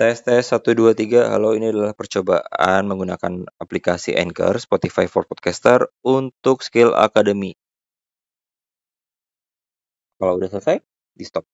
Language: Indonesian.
Tes tes 1 2 3. Halo, ini adalah percobaan menggunakan aplikasi Anchor, Spotify for Podcaster untuk Skill Academy. Kalau udah selesai, di stop.